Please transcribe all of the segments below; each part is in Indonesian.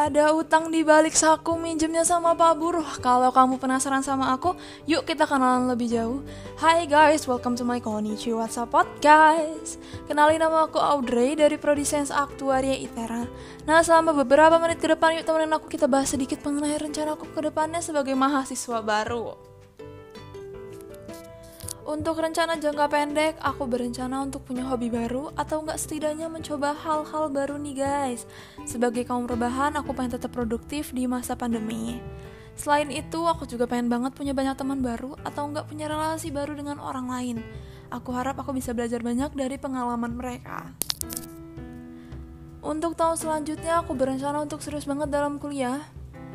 ada utang di balik saku minjemnya sama Pak Buruh. Kalau kamu penasaran sama aku, yuk kita kenalan lebih jauh. Hai guys, welcome to my Konnichiwa WhatsApp podcast. Kenalin nama aku Audrey dari Prodi Sains Aktuaria ITERA. Nah, selama beberapa menit ke depan yuk temenin aku kita bahas sedikit mengenai rencana aku ke depannya sebagai mahasiswa baru. Untuk rencana jangka pendek, aku berencana untuk punya hobi baru atau enggak setidaknya mencoba hal-hal baru nih guys. Sebagai kaum rebahan, aku pengen tetap produktif di masa pandemi. Selain itu, aku juga pengen banget punya banyak teman baru atau enggak punya relasi baru dengan orang lain. Aku harap aku bisa belajar banyak dari pengalaman mereka. Untuk tahun selanjutnya, aku berencana untuk serius banget dalam kuliah.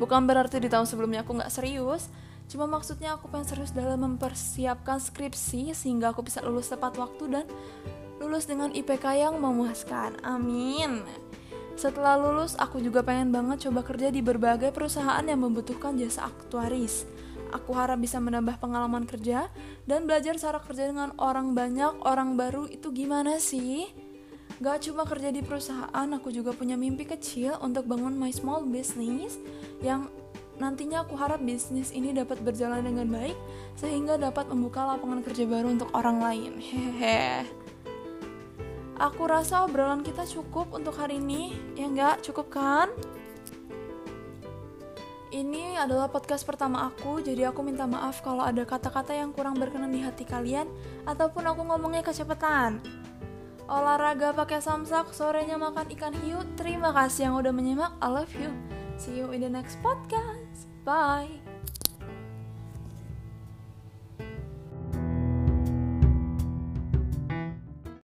Bukan berarti di tahun sebelumnya aku nggak serius, Cuma maksudnya aku pengen serius dalam mempersiapkan skripsi sehingga aku bisa lulus tepat waktu dan lulus dengan IPK yang memuaskan. Amin. Setelah lulus, aku juga pengen banget coba kerja di berbagai perusahaan yang membutuhkan jasa aktuaris. Aku harap bisa menambah pengalaman kerja dan belajar cara kerja dengan orang banyak, orang baru itu gimana sih? Gak cuma kerja di perusahaan, aku juga punya mimpi kecil untuk bangun my small business yang Nantinya aku harap bisnis ini dapat berjalan dengan baik sehingga dapat membuka lapangan kerja baru untuk orang lain. Hehehe. Aku rasa obrolan kita cukup untuk hari ini. Ya enggak, cukup kan? Ini adalah podcast pertama aku, jadi aku minta maaf kalau ada kata-kata yang kurang berkenan di hati kalian ataupun aku ngomongnya kecepatan. Olahraga pakai samsak, sorenya makan ikan hiu. Terima kasih yang udah menyimak. I love you. See you in the next podcast. Bye.